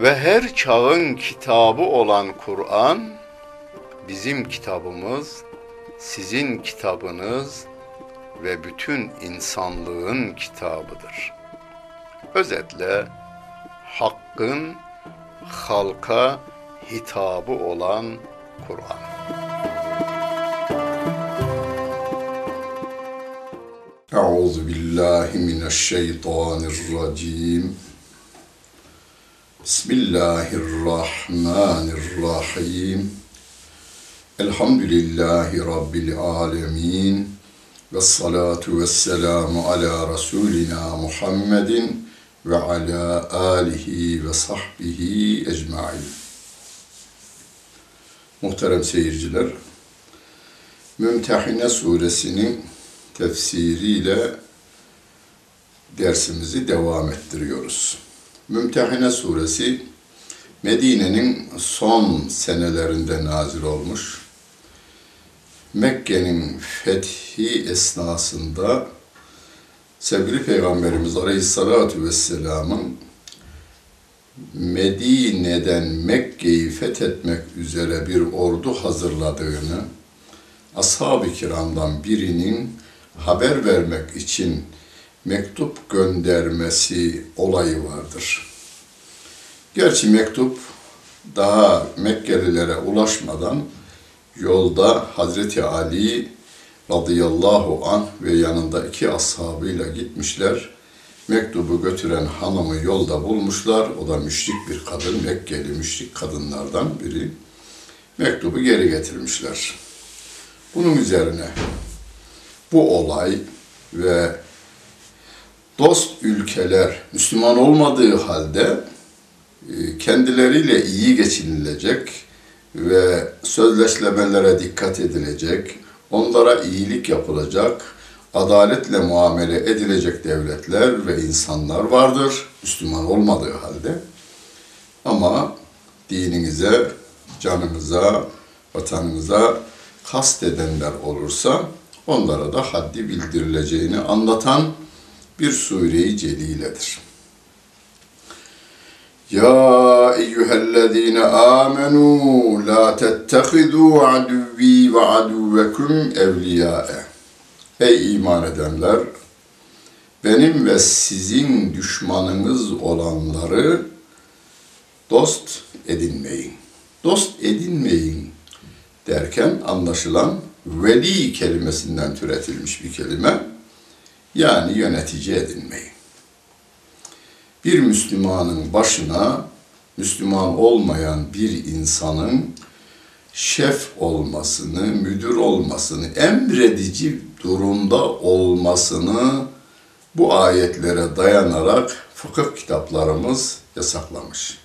ve her çağın kitabı olan Kur'an bizim kitabımız, sizin kitabınız ve bütün insanlığın kitabıdır. Özetle hakkın halka hitabı olan Kur'an. Euzu billahi mineşşeytanirracim. Bismillahirrahmanirrahim. Elhamdülillahi Rabbil alemin. Ve salatu ve selamu ala Resulina Muhammedin ve ala alihi ve sahbihi ecmain. Muhterem seyirciler, Mümtehine suresinin tefsiriyle dersimizi devam ettiriyoruz. Mümtehine suresi Medine'nin son senelerinde nazil olmuş. Mekke'nin fethi esnasında sevgili Peygamberimiz Aleyhisselatü Vesselam'ın Medine'den Mekke'yi fethetmek üzere bir ordu hazırladığını ashab-ı kiramdan birinin haber vermek için mektup göndermesi olayı vardır. Gerçi mektup daha Mekkelilere ulaşmadan yolda Hazreti Ali radıyallahu an ve yanında iki ashabıyla gitmişler. Mektubu götüren hanımı yolda bulmuşlar. O da müşrik bir kadın, Mekkeli müşrik kadınlardan biri. Mektubu geri getirmişler. Bunun üzerine bu olay ve dost ülkeler Müslüman olmadığı halde e, kendileriyle iyi geçinilecek ve sözleşmelere dikkat edilecek, onlara iyilik yapılacak, adaletle muamele edilecek devletler ve insanlar vardır Müslüman olmadığı halde. Ama dininize, canınıza, vatanınıza kast edenler olursa onlara da haddi bildirileceğini anlatan bir sure-i celiledir. Ya eyyühellezine amenu la tettehidu aduvvi ve aduvekum evliyâe. Ey iman edenler! Benim ve sizin düşmanınız olanları dost edinmeyin. Dost edinmeyin derken anlaşılan veli kelimesinden türetilmiş bir kelime yani yönetici edinmeyi. Bir Müslümanın başına Müslüman olmayan bir insanın şef olmasını, müdür olmasını, emredici durumda olmasını bu ayetlere dayanarak fıkıh kitaplarımız yasaklamış.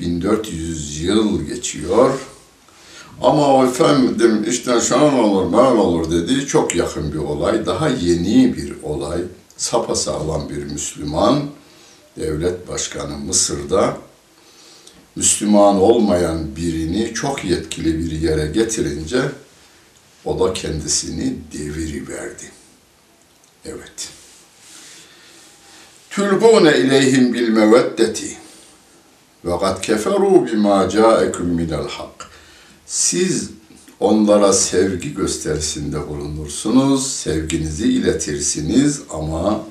1400 yıl geçiyor. Ama o efendim işte şan olur, ben olur dediği çok yakın bir olay. Daha yeni bir olay. Sapasağlam bir Müslüman devlet başkanı Mısır'da Müslüman olmayan birini çok yetkili bir yere getirince o da kendisini deviriverdi. Evet. Tülgûne ileyhim bil meveddeti ve kad keferu bima ca'ekum minel hak. Siz onlara sevgi gösterisinde bulunursunuz, sevginizi iletirsiniz ama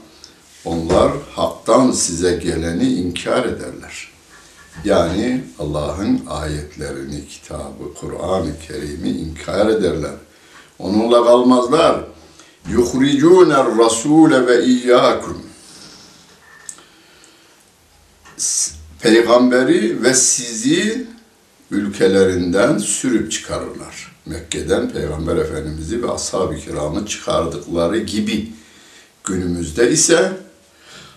onlar haktan size geleni inkar ederler. Yani Allah'ın ayetlerini, kitabı, Kur'an-ı Kerim'i inkar ederler. Onunla kalmazlar. يُخْرِجُونَ الرَّسُولَ ve iyyakum. Peygamberi ve sizi ülkelerinden sürüp çıkarırlar. Mekke'den Peygamber Efendimiz'i ve ashab-ı kiramı çıkardıkları gibi günümüzde ise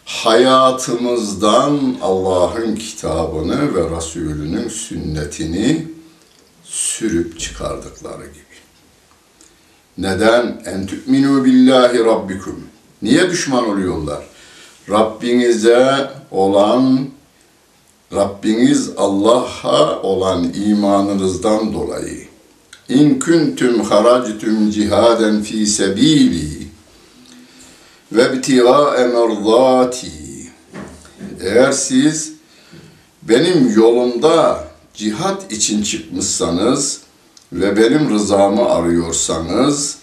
hayatımızdan Allah'ın kitabını ve Resulünün sünnetini sürüp çıkardıkları gibi. Neden? En tü'minu billahi rabbikum. Niye düşman oluyorlar? Rabbinize olan Rabbiniz Allah'a olan imanınızdan dolayı İn kuntum haractum cihaden fi sebili ve bitiga emerdati eğer siz benim yolumda cihat için çıkmışsanız ve benim rızamı arıyorsanız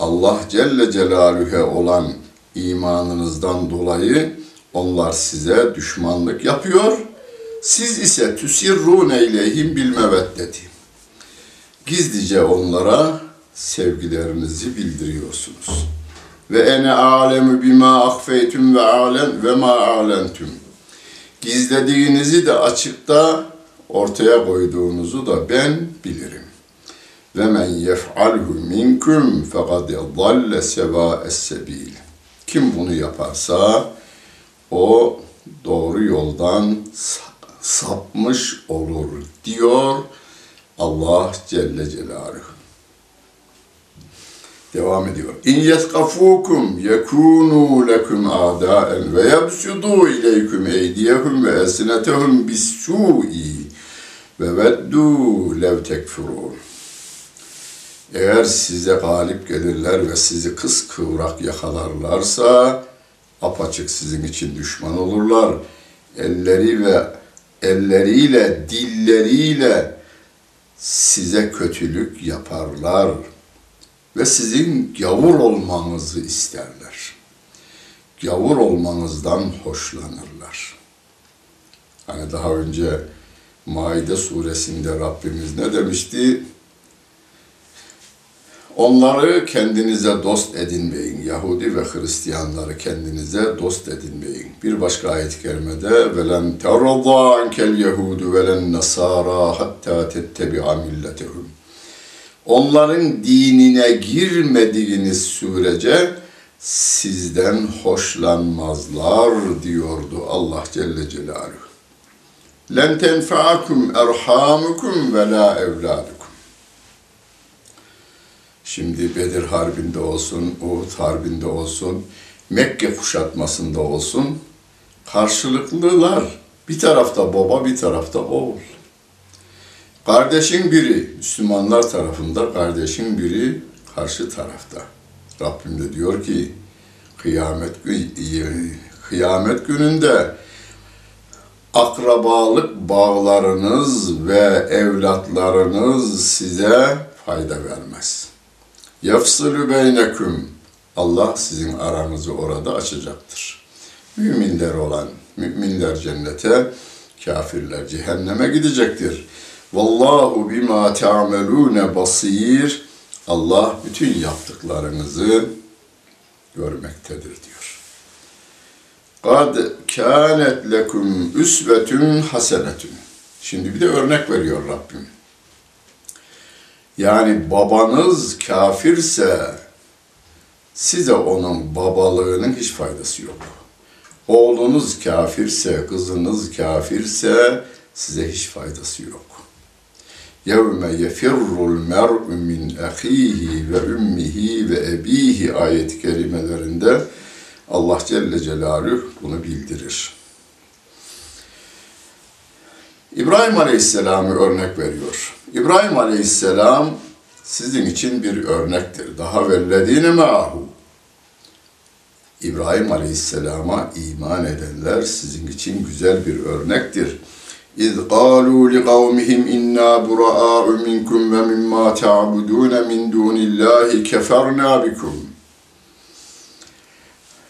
Allah Celle Celaluhu'ya olan imanınızdan dolayı onlar size düşmanlık yapıyor. Siz ise tüsirrûne ileyhim bil meveddeti. Gizlice onlara sevgilerinizi bildiriyorsunuz. Ve ene alemu bima ahfeytum ve alen ve ma alentum. Gizlediğinizi de açıkta ortaya koyduğunuzu da ben bilirim. Ve men yef'alhu minkum fekad dalle sevâ'es sebil. Kim bunu yaparsa o doğru yoldan sapmış olur diyor Allah Celle Celaluhu. Devam ediyor. İn yeskafukum yekunu lekum a'daen ve yabsudu ileykum eydiyehum ve esnetehum bis-su'i ve veddu lev tekfurun. Eğer size galip gelirler ve sizi kıs kıvrak yakalarlarsa apaçık sizin için düşman olurlar. Elleri ve elleriyle, dilleriyle size kötülük yaparlar ve sizin gavur olmanızı isterler. Gavur olmanızdan hoşlanırlar. Hani daha önce Maide suresinde Rabbimiz ne demişti? Onları kendinize dost edinmeyin. Yahudi ve Hristiyanları kendinize dost edinmeyin. Bir başka ayet-i kerimede velen terza ankel yehudu velen nasara hatta tettebi'a milletehum. Onların dinine girmediğiniz sürece sizden hoşlanmazlar diyordu Allah Celle Celaluhu. Len tenfa'akum erhamukum ve la evladukum. Şimdi Bedir Harbi'nde olsun, Uhud Harbi'nde olsun, Mekke kuşatmasında olsun karşılıklılar. Bir tarafta baba, bir tarafta oğul. Kardeşin biri Müslümanlar tarafında, kardeşin biri karşı tarafta. Rabbim de diyor ki kıyamet, kıyamet gününde akrabalık bağlarınız ve evlatlarınız size fayda vermez. Yafsılü beyneküm. Allah sizin aranızı orada açacaktır. Müminler olan, müminler cennete, kafirler cehenneme gidecektir. Vallahu bima ta'melune basir. Allah bütün yaptıklarınızı görmektedir diyor. Kad kânet lekum üsvetün hasenetün. Şimdi bir de örnek veriyor Rabbim. Yani babanız kafirse size onun babalığının hiç faydası yok. Oğlunuz kafirse, kızınız kafirse size hiç faydası yok. يَوْمَ يَفِرُّ الْمَرْءُ مِنْ أَخِيهِ ve ümmihi ve ebihi ayet-i kerimelerinde Allah Celle Celaluhu bunu bildirir. İbrahim Aleyhisselam'ı örnek veriyor. İbrahim Aleyhisselam sizin için bir örnektir. Daha velledine ma'hu. İbrahim Aleyhisselam'a iman edenler sizin için güzel bir örnektir. İz qalu li kavmihim inna bura'a'u minkum ve mimma ta'budun min dunillahi keferna bikum.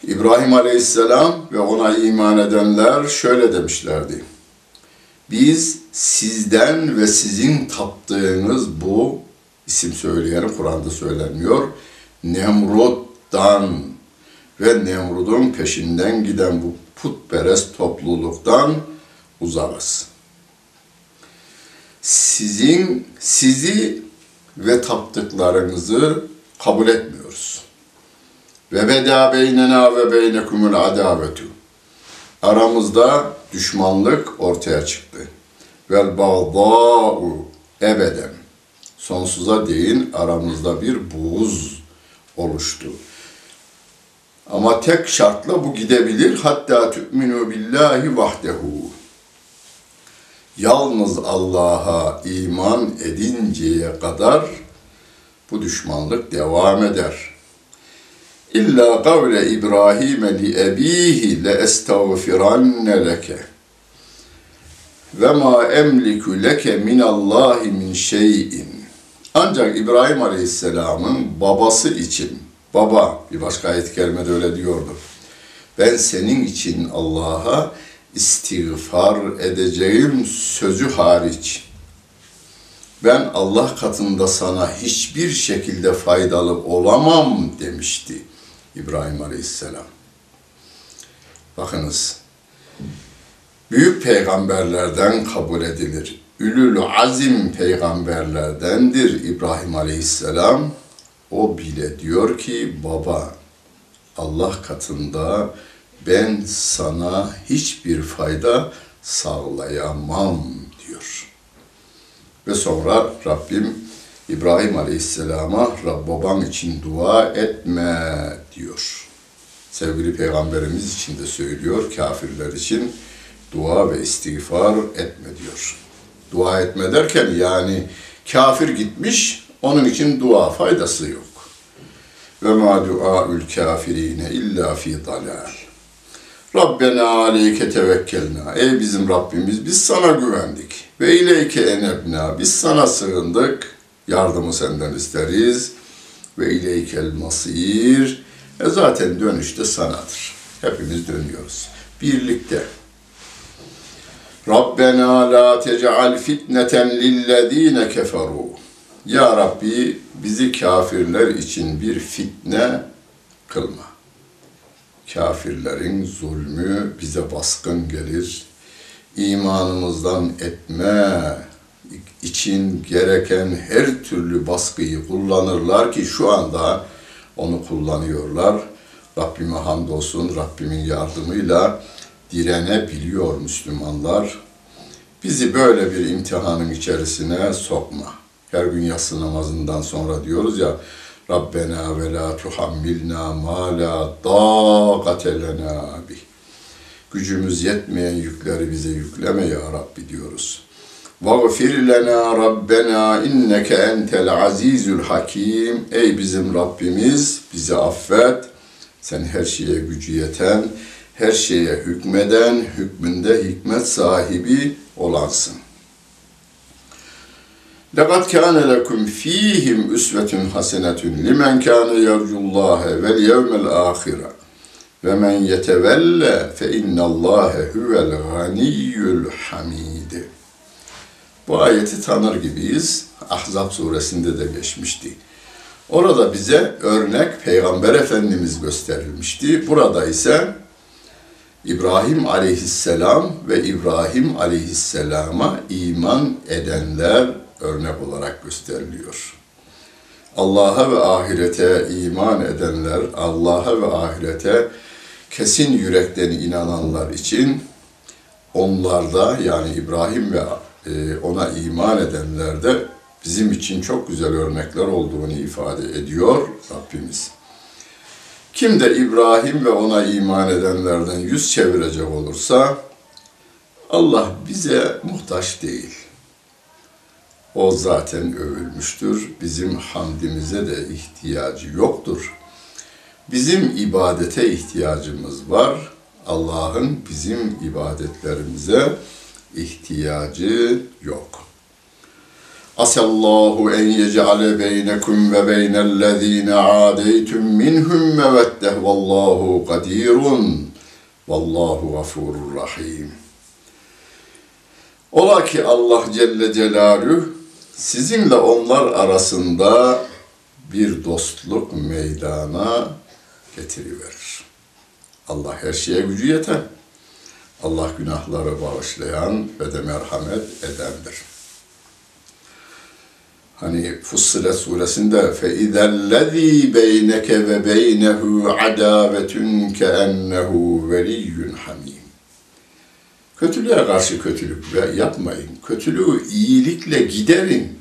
İbrahim Aleyhisselam ve ona iman edenler şöyle demişlerdi. Biz sizden ve sizin taptığınız bu isim söyleyeni Kur'an'da söylenmiyor. Nemrut'tan ve Nemrud'un peşinden giden bu putperest topluluktan uzarız. Sizin, sizi ve taptıklarınızı kabul etmiyoruz. Ve beda beynena ve beynekumul adavetu. Aramızda düşmanlık ortaya çıktı. Vel bağdâ'u ebeden. Sonsuza değin aramızda bir buğuz oluştu. Ama tek şartla bu gidebilir. Hatta tü'minu billahi vahdehu. Yalnız Allah'a iman edinceye kadar bu düşmanlık devam eder. İlla kavle İbrahim li ebihi le estağfiranne leke ve ma emliku leke min Allahi min şeyin. Ancak İbrahim Aleyhisselam'ın babası için, baba bir başka ayet kerimede öyle diyordu. Ben senin için Allah'a istiğfar edeceğim sözü hariç. Ben Allah katında sana hiçbir şekilde faydalı olamam demişti İbrahim Aleyhisselam. Bakınız, büyük peygamberlerden kabul edilir. Ülül azim peygamberlerdendir İbrahim Aleyhisselam. O bile diyor ki baba Allah katında ben sana hiçbir fayda sağlayamam diyor. Ve sonra Rabbim İbrahim Aleyhisselam'a Rab babam için dua etme diyor. Sevgili Peygamberimiz için de söylüyor, kafirler için dua ve istiğfar etme diyor. Dua etme derken yani kafir gitmiş, onun için dua faydası yok. Ve ma duaül kafirine illa fi dalal. Rabbena aleyke tevekkelna. Ey bizim Rabbimiz biz sana güvendik. Ve ileyke enebna. Biz sana sığındık. Yardımı senden isteriz. Ve ileykel masir. E zaten dönüş de sanadır. Hepimiz dönüyoruz. Birlikte. Rabbena la tec'al fitneten lillezine keferu. Ya Rabbi bizi kafirler için bir fitne kılma. Kafirlerin zulmü bize baskın gelir. İmanımızdan etme için gereken her türlü baskıyı kullanırlar ki şu anda onu kullanıyorlar. Rabbime hamdolsun, Rabbimin yardımıyla direnebiliyor Müslümanlar. Bizi böyle bir imtihanın içerisine sokma. Her gün yatsı namazından sonra diyoruz ya Rabbena ve la tuhammilna ma la dâgate lena. Gücümüz yetmeyen yükleri bize yükleme ya Rabbi diyoruz. Vagfir lena Rabbena inneke entel azizül hakim. Ey bizim Rabbimiz bizi affet. Sen her şeye gücü yeten, her şeye hükmeden, hükmünde hikmet sahibi olansın. لَقَدْ كَانَ لَكُمْ ف۪يهِمْ اُسْوَةٌ حَسَنَةٌ لِمَنْ كَانَ يَرْجُ اللّٰهَ وَالْيَوْمَ الْآخِرَ وَمَنْ يَتَوَلَّ فَاِنَّ اللّٰهَ هُوَ الْغَنِيُّ الْحَمِيدُ Bu ayeti tanır gibiyiz. Ahzab suresinde de geçmişti. Orada bize örnek Peygamber Efendimiz gösterilmişti. Burada ise İbrahim aleyhisselam ve İbrahim aleyhisselama iman edenler örnek olarak gösteriliyor. Allah'a ve ahirete iman edenler, Allah'a ve ahirete kesin yürekten inananlar için onlarda yani İbrahim ve e, ona iman edenlerde bizim için çok güzel örnekler olduğunu ifade ediyor Rabbimiz. Kim de İbrahim ve ona iman edenlerden yüz çevirecek olursa Allah bize muhtaç değil. O zaten övülmüştür. Bizim hamdimize de ihtiyacı yoktur. Bizim ibadete ihtiyacımız var. Allah'ın bizim ibadetlerimize ihtiyacı yok. Asallahu en yec'ale beynekum ve beynellezine adeytum minhum meveddeh vallahu kadirun vallahu gafurur rahim. Ola ki Allah Celle Celaluhu sizinle onlar arasında bir dostluk meydana getiriverir. Allah her şeye gücü yeter. Allah günahları bağışlayan ve de merhamet edendir. Hani Fussilet suresinde fe izellezî beyneke ve beynehu adâvetun ke ennehu. Kötülüğe karşı kötülük yapmayın. Kötülüğü iyilikle giderin.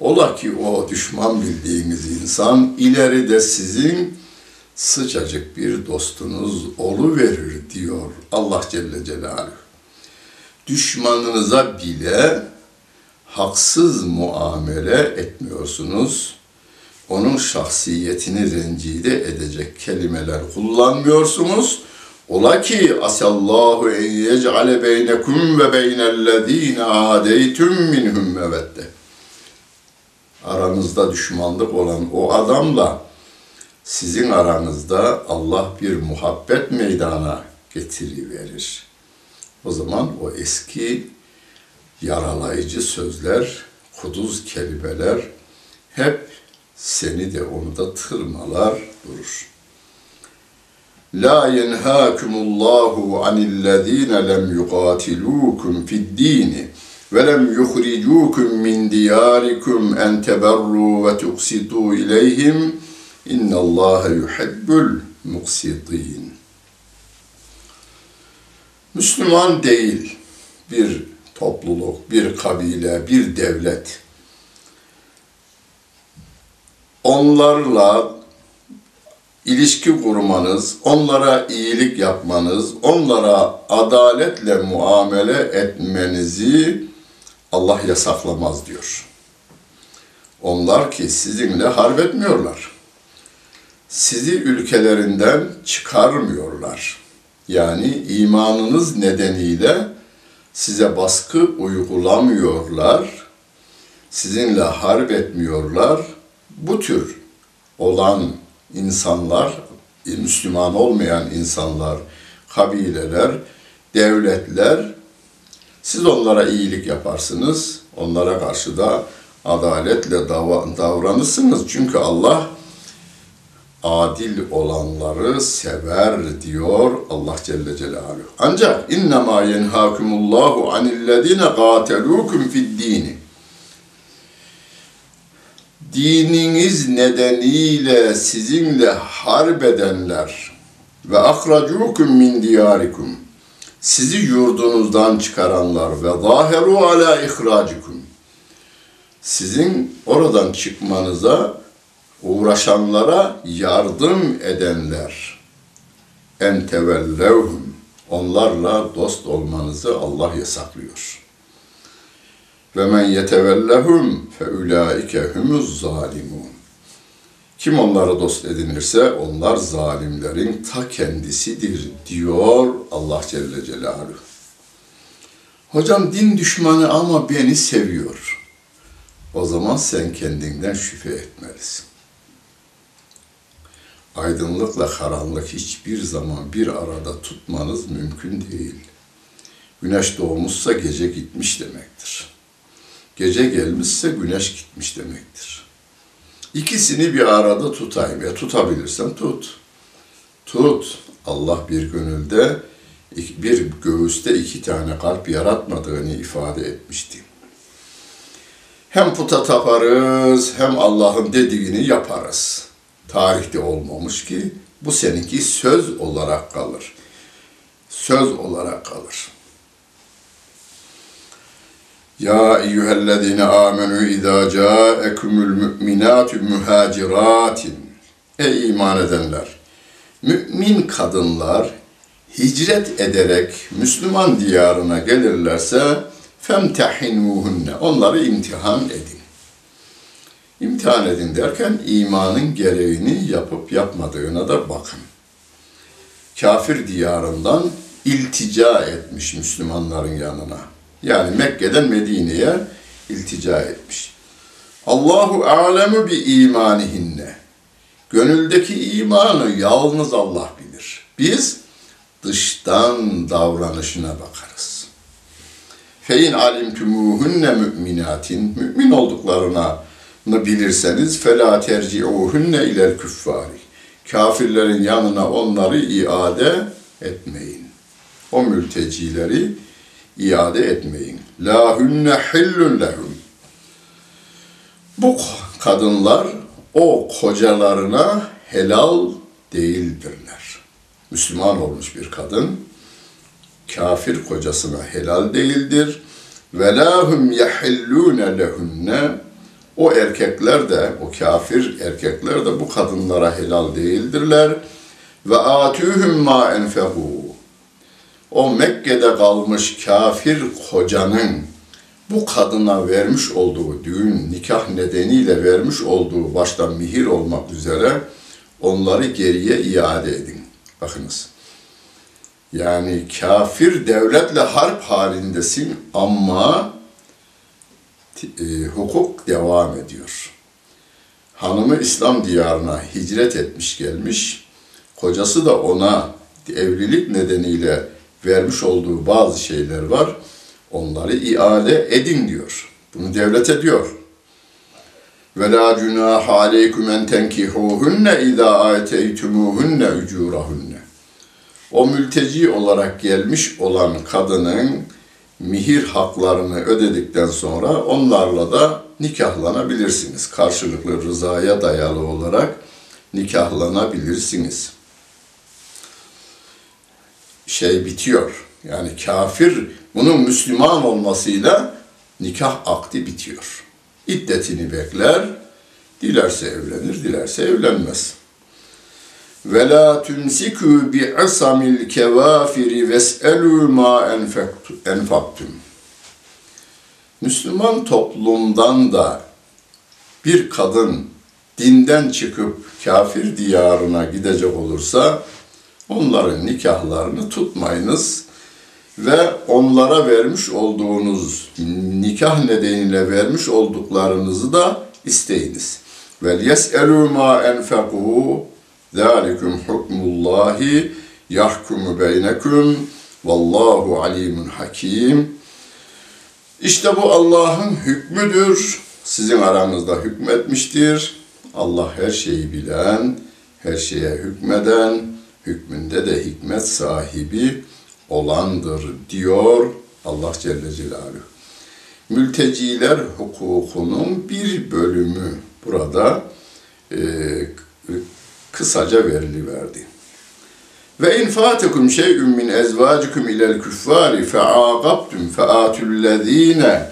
Ola ki o düşman bildiğiniz insan ileride sizin sıcacık bir dostunuz verir diyor Allah Celle Celaluhu. Düşmanınıza bile haksız muamele etmiyorsunuz. Onun şahsiyetini rencide edecek kelimeler kullanmıyorsunuz. Ola ki asallahu en yec'ale beynekum ve beynellezine adeytum minhum mevedde. Aranızda düşmanlık olan o adamla sizin aranızda Allah bir muhabbet meydana getiriverir. O zaman o eski yaralayıcı sözler, kuduz kelimeler hep seni de onu da tırmalar durur. La yenhâkumullahu anillezîne lem yuqatilukum fid-dîni ve lem yuhricukum min diyarikum en teberru ve tuqsitu ileyhim innallâhe yuhibbul muqsitin. Müslüman değil bir topluluk, bir kabile, bir devlet onlarla ilişki kurmanız, onlara iyilik yapmanız, onlara adaletle muamele etmenizi Allah yasaklamaz diyor. Onlar ki sizinle harp etmiyorlar. Sizi ülkelerinden çıkarmıyorlar. Yani imanınız nedeniyle size baskı uygulamıyorlar. Sizinle harp etmiyorlar. Bu tür olan insanlar, Müslüman olmayan insanlar, kabileler, devletler, siz onlara iyilik yaparsınız, onlara karşı da adaletle davranırsınız. Çünkü Allah adil olanları sever diyor Allah Celle Celaluhu. Ancak innema yenhakumullahu anillezine qatelukum fid dini dininiz nedeniyle sizinle harp edenler ve ahracukum min diyarikum sizi yurdunuzdan çıkaranlar ve zaheru ala ihracikum sizin oradan çıkmanıza uğraşanlara yardım edenler en tevellevhum onlarla dost olmanızı Allah yasaklıyor. Ve men yetevellehum fe ulaike humuz zalimun. Kim onlara dost edinirse onlar zalimlerin ta kendisidir diyor Allah Celle Celaluhu. Hocam din düşmanı ama beni seviyor. O zaman sen kendinden şüphe etmelisin. Aydınlıkla karanlık hiçbir zaman bir arada tutmanız mümkün değil. Güneş doğmuşsa gece gitmiş demektir. Gece gelmişse güneş gitmiş demektir. İkisini bir arada tutayım. Ya tutabilirsen tut. Tut. Allah bir gönülde, bir göğüste iki tane kalp yaratmadığını ifade etmişti. Hem puta taparız hem Allah'ın dediğini yaparız. Tarihte olmamış ki bu seninki söz olarak kalır. Söz olarak kalır. Ya eyyühellezine amenu izâ câekumul mü'minâtu muhaciratin. Ey iman edenler! Mümin kadınlar hicret ederek Müslüman diyarına gelirlerse femtehinuhunne. Onları imtihan edin. İmtihan edin derken imanın gereğini yapıp yapmadığına da bakın. Kafir diyarından iltica etmiş Müslümanların yanına. Yani Mekke'den Medine'ye iltica etmiş. Allahu alemu bi imanihinne. Gönüldeki imanı yalnız Allah bilir. Biz dıştan davranışına bakarız. Fein alimtumuhunne müminatin mümin olduklarına bilirseniz fela terci'uhunne ilel küffari. Kafirlerin yanına onları iade etmeyin. O mültecileri iade etmeyin. La hunne hillun lehum. Bu kadınlar o kocalarına helal değildirler. Müslüman olmuş bir kadın kafir kocasına helal değildir. Ve lahum yahillune lehunne o erkekler de, o kafir erkekler de bu kadınlara helal değildirler. Ve atühüm ma enfehu. O Mekke'de kalmış kafir kocanın bu kadına vermiş olduğu düğün, nikah nedeniyle vermiş olduğu başta mihir olmak üzere onları geriye iade edin. Bakınız. Yani kafir devletle harp halindesin ama e, hukuk devam ediyor. Hanımı İslam diyarına hicret etmiş gelmiş. Kocası da ona evlilik nedeniyle vermiş olduğu bazı şeyler var. Onları iade edin diyor. Bunu devlet ediyor. Ve la cunah aleykum en tenkihuhunne izâ ateytumuhunne ucurahunne. O mülteci olarak gelmiş olan kadının mihir haklarını ödedikten sonra onlarla da nikahlanabilirsiniz. Karşılıklı rızaya dayalı olarak nikahlanabilirsiniz. Şey bitiyor. Yani kafir bunun Müslüman olmasıyla nikah akdi bitiyor. İddetini bekler, dilerse evlenir, dilerse evlenmez. Ve la tumsiku bi asamil kevafiri ves'elu ma enfaktum. Müslüman toplumdan da bir kadın dinden çıkıp kafir diyarına gidecek olursa onların nikahlarını tutmayınız ve onlara vermiş olduğunuz nikah nedeniyle vermiş olduklarınızı da isteyiniz. Vel yes'elu ma enfeku zalikum hukmullahi yahkumu beynekum vallahu alimun hakim. İşte bu Allah'ın hükmüdür. Sizin aranızda hükmetmiştir. Allah her şeyi bilen, her şeye hükmeden, hükmünde de hikmet sahibi olandır diyor Allah Celle Celaluhu. Mülteciler hukukunun bir bölümü burada e, kısaca veriliverdi. Ve in fatikum şey'un min ezvacikum ilel küffari fe'aqabtum fe'atullezine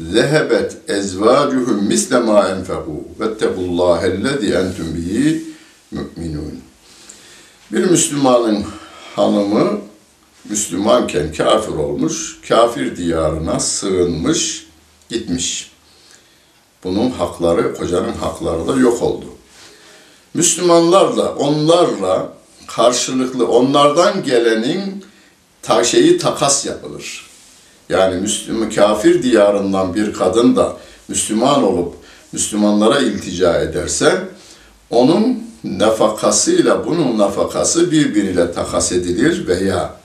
zehebet ezvacuhum misle ma enfeku vettegullâhellezî entum bihi mü'minun. Bir Müslümanın hanımı Müslümanken kafir olmuş, kafir diyarına sığınmış, gitmiş. Bunun hakları, kocanın hakları da yok oldu. Müslümanlarla, onlarla karşılıklı, onlardan gelenin ta şeyi takas yapılır. Yani Müslüman kafir diyarından bir kadın da Müslüman olup Müslümanlara iltica ederse onun nafakasıyla bunun nafakası birbiriyle takas edilir veya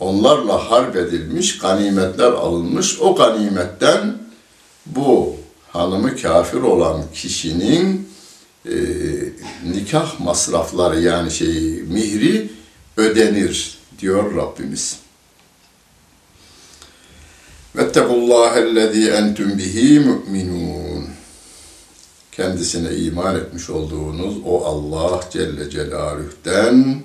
onlarla harp edilmiş, ganimetler alınmış. O ganimetten bu hanımı kafir olan kişinin e, nikah masrafları yani şey mihri ödenir diyor Rabbimiz. Vettegullâhellezî entüm bihi mu'minûn. Kendisine iman etmiş olduğunuz o Allah Celle Celaluh'ten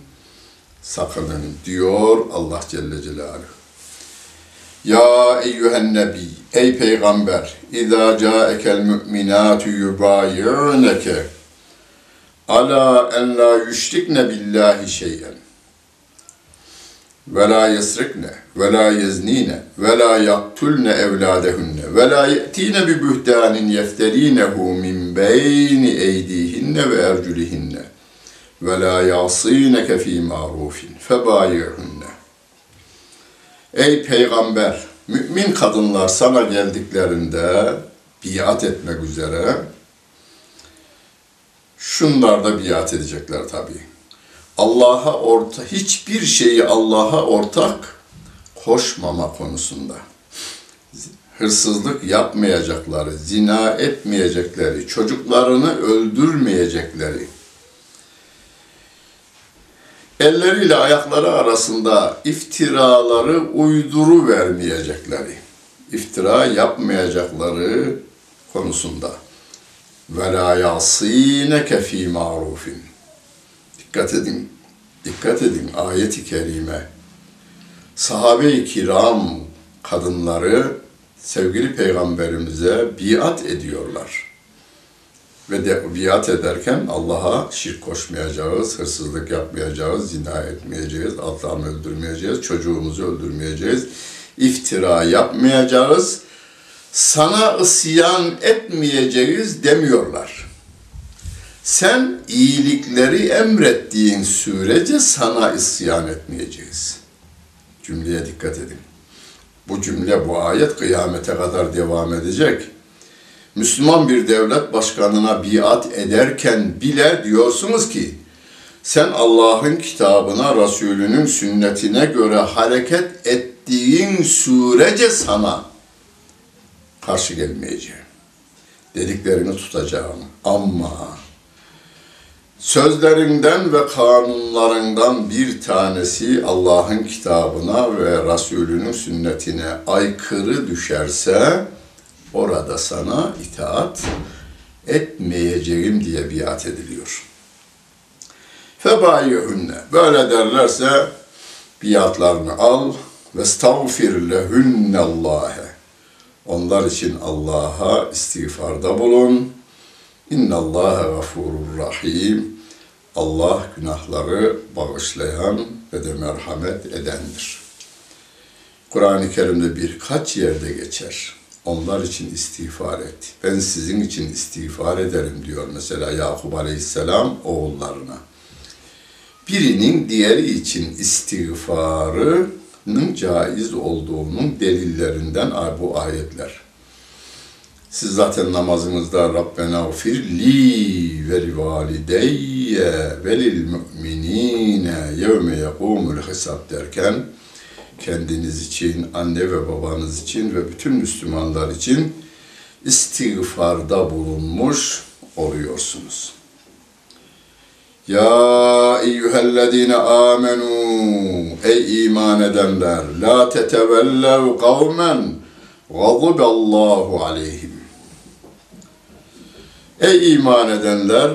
sakının diyor Allah Celle Celaluhu. Ya eyyühen nebi, ey peygamber, İzâ câekel mü'minâtu yubâyi'neke ala en la yüşrikne billahi şey'en. Ve la yesrikne ve la yeznine ve la yaktulne evladehunne ve la ye'tine bi bühtanin yefterinehu min beyni eydihinne ve erculihinne ve la yasineke fi marufin febayi'hunne. Ey peygamber mümin kadınlar sana geldiklerinde biat etmek üzere şunlar da biat edecekler tabii. Allah'a orta hiçbir şeyi Allah'a ortak koşmama konusunda. Hırsızlık yapmayacakları, zina etmeyecekleri, çocuklarını öldürmeyecekleri, elleriyle ayakları arasında iftiraları uyduru vermeyecekleri, iftira yapmayacakları konusunda ve la yasineke fi marufin. Dikkat edin, dikkat edin ayet-i kerime. Sahabe-i kiram kadınları sevgili peygamberimize biat ediyorlar. Ve de biat ederken Allah'a şirk koşmayacağız, hırsızlık yapmayacağız, zina etmeyeceğiz, atlarını öldürmeyeceğiz, çocuğumuzu öldürmeyeceğiz, iftira yapmayacağız, sana ısyan etmeyeceğiz demiyorlar. Sen iyilikleri emrettiğin sürece sana isyan etmeyeceğiz. Cümleye dikkat edin. Bu cümle, bu ayet kıyamete kadar devam edecek. Müslüman bir devlet başkanına biat ederken bile diyorsunuz ki, sen Allah'ın kitabına, Resulünün sünnetine göre hareket ettiğin sürece sana karşı gelmeyeceğim. Dediklerini tutacağım. Ama sözlerinden ve kanunlarından bir tanesi Allah'ın kitabına ve Resulünün sünnetine aykırı düşerse orada sana itaat etmeyeceğim diye biat ediliyor. Febayihünne böyle derlerse biatlarını al ve stağfir lehunnallâhe onlar için Allah'a istiğfarda bulun. İnnallâhe gafurur rahim. Allah günahları bağışlayan ve de merhamet edendir. Kur'an-ı Kerim'de birkaç yerde geçer. Onlar için istiğfar et. Ben sizin için istiğfar ederim diyor mesela Yakup Aleyhisselam oğullarına. Birinin diğeri için istiğfarının caiz olduğunun delillerinden bu ayetler. Siz zaten namazınızda Rabbena ufir li ve li valideyye ve lil müminine yevme yekumul hesap derken kendiniz için, anne ve babanız için ve bütün Müslümanlar için istiğfarda bulunmuş oluyorsunuz. Ya eyyühellezine amenu ey iman edenler la tetevellev kavmen gaziballahu aleyhim Ey iman edenler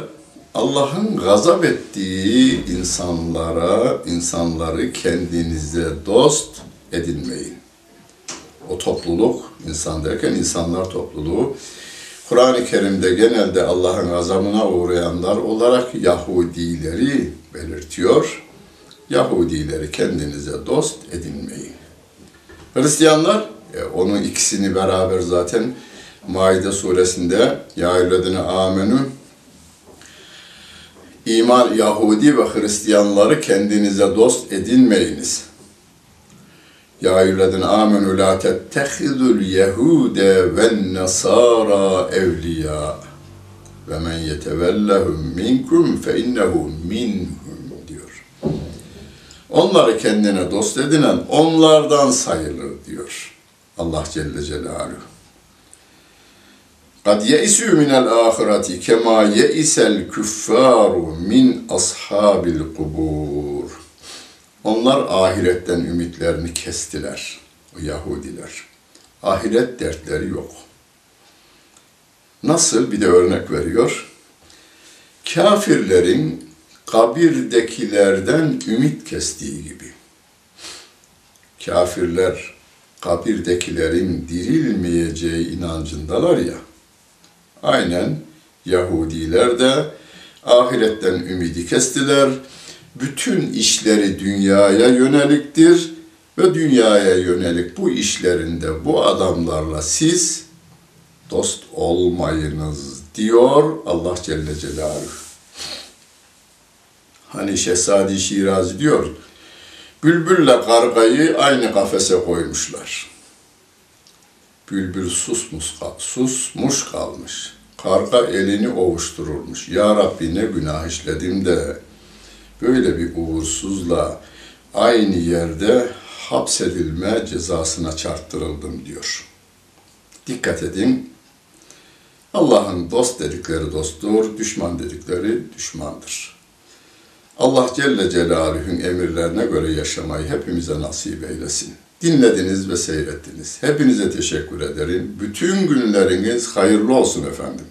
Allah'ın gazap ettiği insanlara, insanları kendinize dost edinmeyin. O topluluk, insan derken insanlar topluluğu, Kur'an-ı Kerim'de genelde Allah'ın gazabına uğrayanlar olarak Yahudileri belirtiyor. Yahudileri kendinize dost edinmeyin. Hristiyanlar, e, onun ikisini beraber zaten Maide suresinde Ya eyyühellezine amenü İman Yahudi ve Hristiyanları kendinize dost edinmeyiniz. Ya eyyühellezine amenü la tettehidul yehude ve nasara evliya ve men yetevellehum minkum fe innehu minhum diyor. Onları kendine dost edinen onlardan sayılır diyor Allah Celle Celaluhu. قَدْ يَئِسُوا مِنَ الْآخِرَةِ كَمَا يَئِسَ الْكُفَّارُ مِنْ أَصْحَابِ الْقُبُورِ onlar ahiretten ümitlerini kestiler, o Yahudiler. Ahiret dertleri yok. Nasıl bir de örnek veriyor. Kafirlerin kabirdekilerden ümit kestiği gibi. Kafirler kabirdekilerin dirilmeyeceği inancındalar ya. Aynen Yahudiler de ahiretten ümidi kestiler. Bütün işleri dünyaya yöneliktir ve dünyaya yönelik bu işlerinde bu adamlarla siz dost olmayınız diyor Allah Celle Celaluhu. Hani Şehzadi Şirazi diyor, bülbülle kargayı aynı kafese koymuşlar. Bülbül susmuş, susmuş kalmış. Karga elini ovuştururmuş. Ya Rabbi ne günah işledim de böyle bir uğursuzla aynı yerde hapsedilme cezasına çarptırıldım diyor. Dikkat edin. Allah'ın dost dedikleri dosttur, düşman dedikleri düşmandır. Allah Celle Celaluhu'nun emirlerine göre yaşamayı hepimize nasip eylesin. Dinlediniz ve seyrettiniz. Hepinize teşekkür ederim. Bütün günleriniz hayırlı olsun efendim.